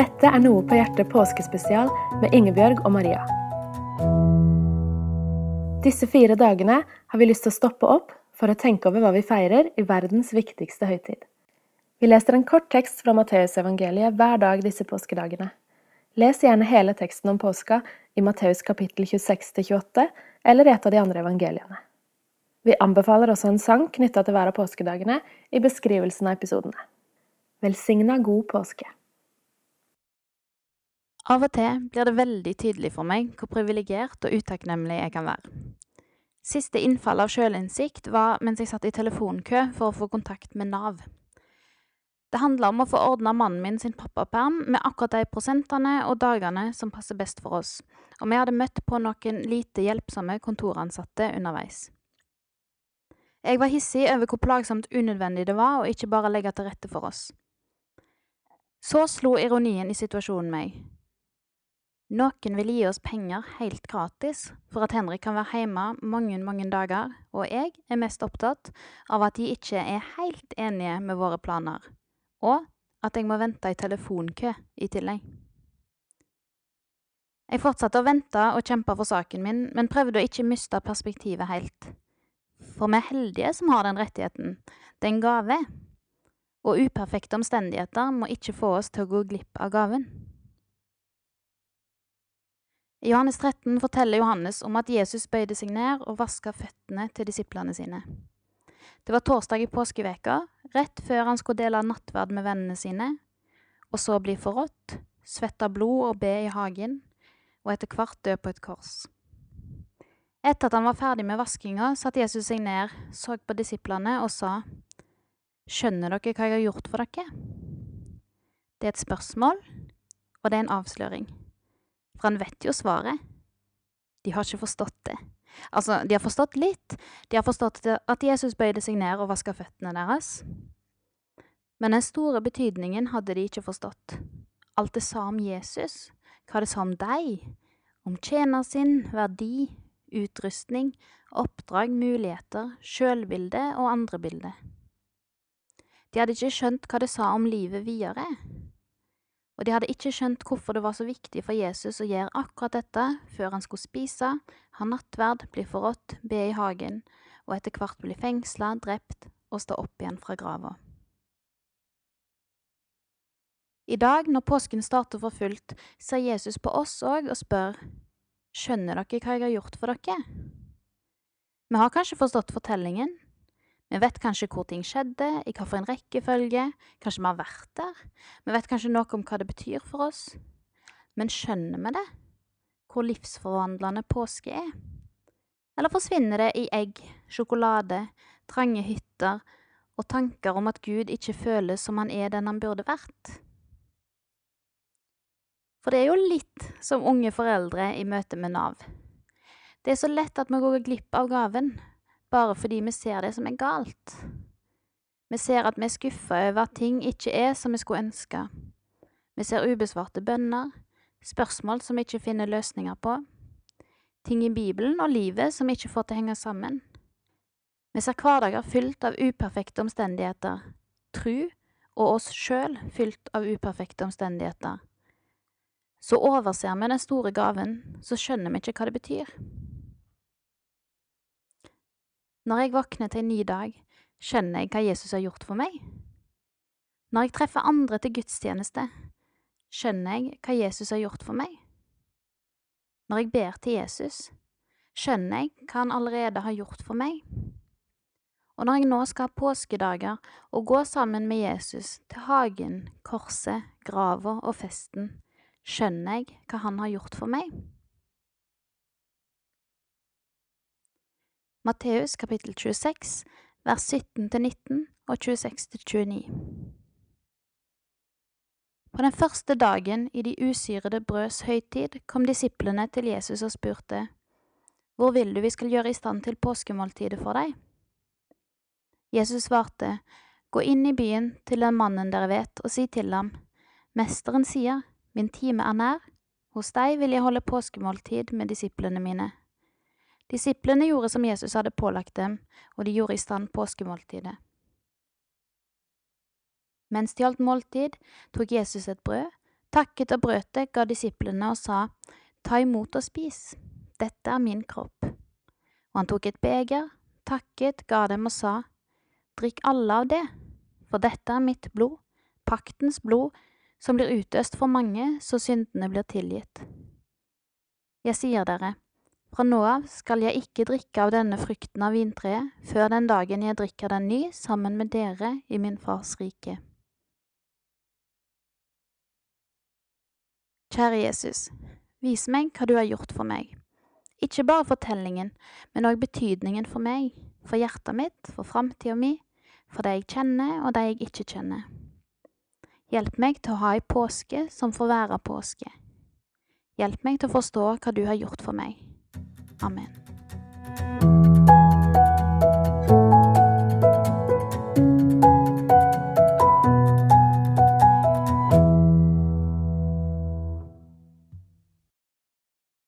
Dette er Noe på hjertet påskespesial med Ingebjørg og Maria. Disse fire dagene har vi lyst til å stoppe opp for å tenke over hva vi feirer i verdens viktigste høytid. Vi leser en kort tekst fra Matteusevangeliet hver dag disse påskedagene. Les gjerne hele teksten om påska i Matteus kapittel 26-28 eller i et av de andre evangeliene. Vi anbefaler også en sang knytta til hver av påskedagene i beskrivelsen av episodene. Velsigna god påske! Av og til blir det veldig tydelig for meg hvor privilegert og utakknemlig jeg kan være. Siste innfall av sjølinnsikt var mens jeg satt i telefonkø for å få kontakt med Nav. Det handla om å få ordna mannen min sin pappaperm med akkurat de prosentene og dagene som passer best for oss, og vi hadde møtt på noen lite hjelpsomme kontoransatte underveis. Jeg var hissig over hvor plagsomt unødvendig det var å ikke bare legge til rette for oss. Så slo ironien i situasjonen meg. Noen vil gi oss penger helt gratis for at Henrik kan være hjemme mange, mange dager, og jeg er mest opptatt av at de ikke er helt enige med våre planer, og at jeg må vente i telefonkø i tillegg. Jeg fortsatte å vente og kjempe for saken min, men prøvde å ikke miste perspektivet helt. For vi er heldige som har den rettigheten. Det er en gave, og uperfekte omstendigheter må ikke få oss til å gå glipp av gaven. I Johannes 13 forteller Johannes om at Jesus bøyde seg ned og vaska føttene til disiplene sine. Det var torsdag i påskeveka, rett før han skulle dele nattverd med vennene sine, og så bli forrådt, svette blod og be i hagen, og etter hvert dø på et kors. Etter at han var ferdig med vaskinga, satte Jesus seg ned, så på disiplene og sa, Skjønner dere hva jeg har gjort for dere? Det er et spørsmål, og det er en avsløring. For han vet jo svaret. De har ikke forstått det. Altså, de har forstått litt. De har forstått at Jesus bøyde seg ned og vaska føttene deres. Men den store betydningen hadde de ikke forstått. Alt det sa om Jesus, hva det sa om deg, om tjener sin, verdi, utrustning, oppdrag, muligheter, sjølbilde og andrebilde. De hadde ikke skjønt hva det sa om livet videre. Og de hadde ikke skjønt hvorfor det var så viktig for Jesus å gjøre akkurat dette før han skulle spise, ha nattverd, bli forrådt, be i hagen, og etter hvert bli fengsla, drept og stå opp igjen fra grava. I dag, når påsken starter for fullt, ser Jesus på oss òg og spør, Skjønner dere hva jeg har gjort for dere? Vi har kanskje forstått fortellingen, vi vet kanskje hvor ting skjedde, i hvilken rekkefølge, kanskje vi har vært der, vi vet kanskje noe om hva det betyr for oss. Men skjønner vi det, hvor livsforvandlende påske er? Eller forsvinner det i egg, sjokolade, trange hytter og tanker om at Gud ikke føles som han er den han burde vært? For det er jo litt som unge foreldre i møte med Nav. Det er så lett at vi går glipp av gaven bare fordi vi ser det som er galt. Vi ser at vi er skuffa over at ting ikke er som vi skulle ønske. Vi ser ubesvarte bønner, spørsmål som vi ikke finner løsninger på, ting i Bibelen og livet som vi ikke får til å henge sammen. Vi ser hverdager fylt av uperfekte omstendigheter, tru og oss sjøl fylt av uperfekte omstendigheter. Så overser vi den store gaven, så skjønner vi ikke hva det betyr. Når jeg våkner til en ny dag, skjønner jeg hva Jesus har gjort for meg. Når jeg treffer andre til gudstjeneste, skjønner jeg hva Jesus har gjort for meg. Når jeg ber til Jesus, skjønner jeg hva han allerede har gjort for meg. Og når jeg nå skal ha påskedager og gå sammen med Jesus til hagen, korset, grava og festen, skjønner jeg hva han har gjort for meg. Matteus kapittel 26, vers 17-19 og 26-29. På den første dagen i de usyrede brøds høytid kom disiplene til Jesus og spurte, Hvor vil du vi skal gjøre i stand til påskemåltidet for deg? Jesus svarte, Gå inn i byen til den mannen dere vet, og si til ham, Mesteren sier, Min time er nær, hos deg vil jeg holde påskemåltid med disiplene mine. Disiplene gjorde som Jesus hadde pålagt dem, og de gjorde i stand påskemåltidet. Mens de holdt måltid, tok Jesus et brød, takket og brøt det, ga disiplene og sa, Ta imot og spis, dette er min kropp. Og han tok et beger, takket, ga dem og sa, Drikk alle av det, for dette er mitt blod, paktens blod, som blir utøst for mange så syndene blir tilgitt. Jeg sier dere, fra nå av skal jeg ikke drikke av denne frukten av vintreet før den dagen jeg drikker den ny sammen med dere i min fars rike. Kjære Jesus, vis meg hva du har gjort for meg. Ikke bare fortellingen, men òg betydningen for meg, for hjertet mitt, for framtida mi, for det jeg kjenner og det jeg ikke kjenner. Hjelp meg til å ha ei påske som får være påske. Hjelp meg til å forstå hva du har gjort for meg. Amen.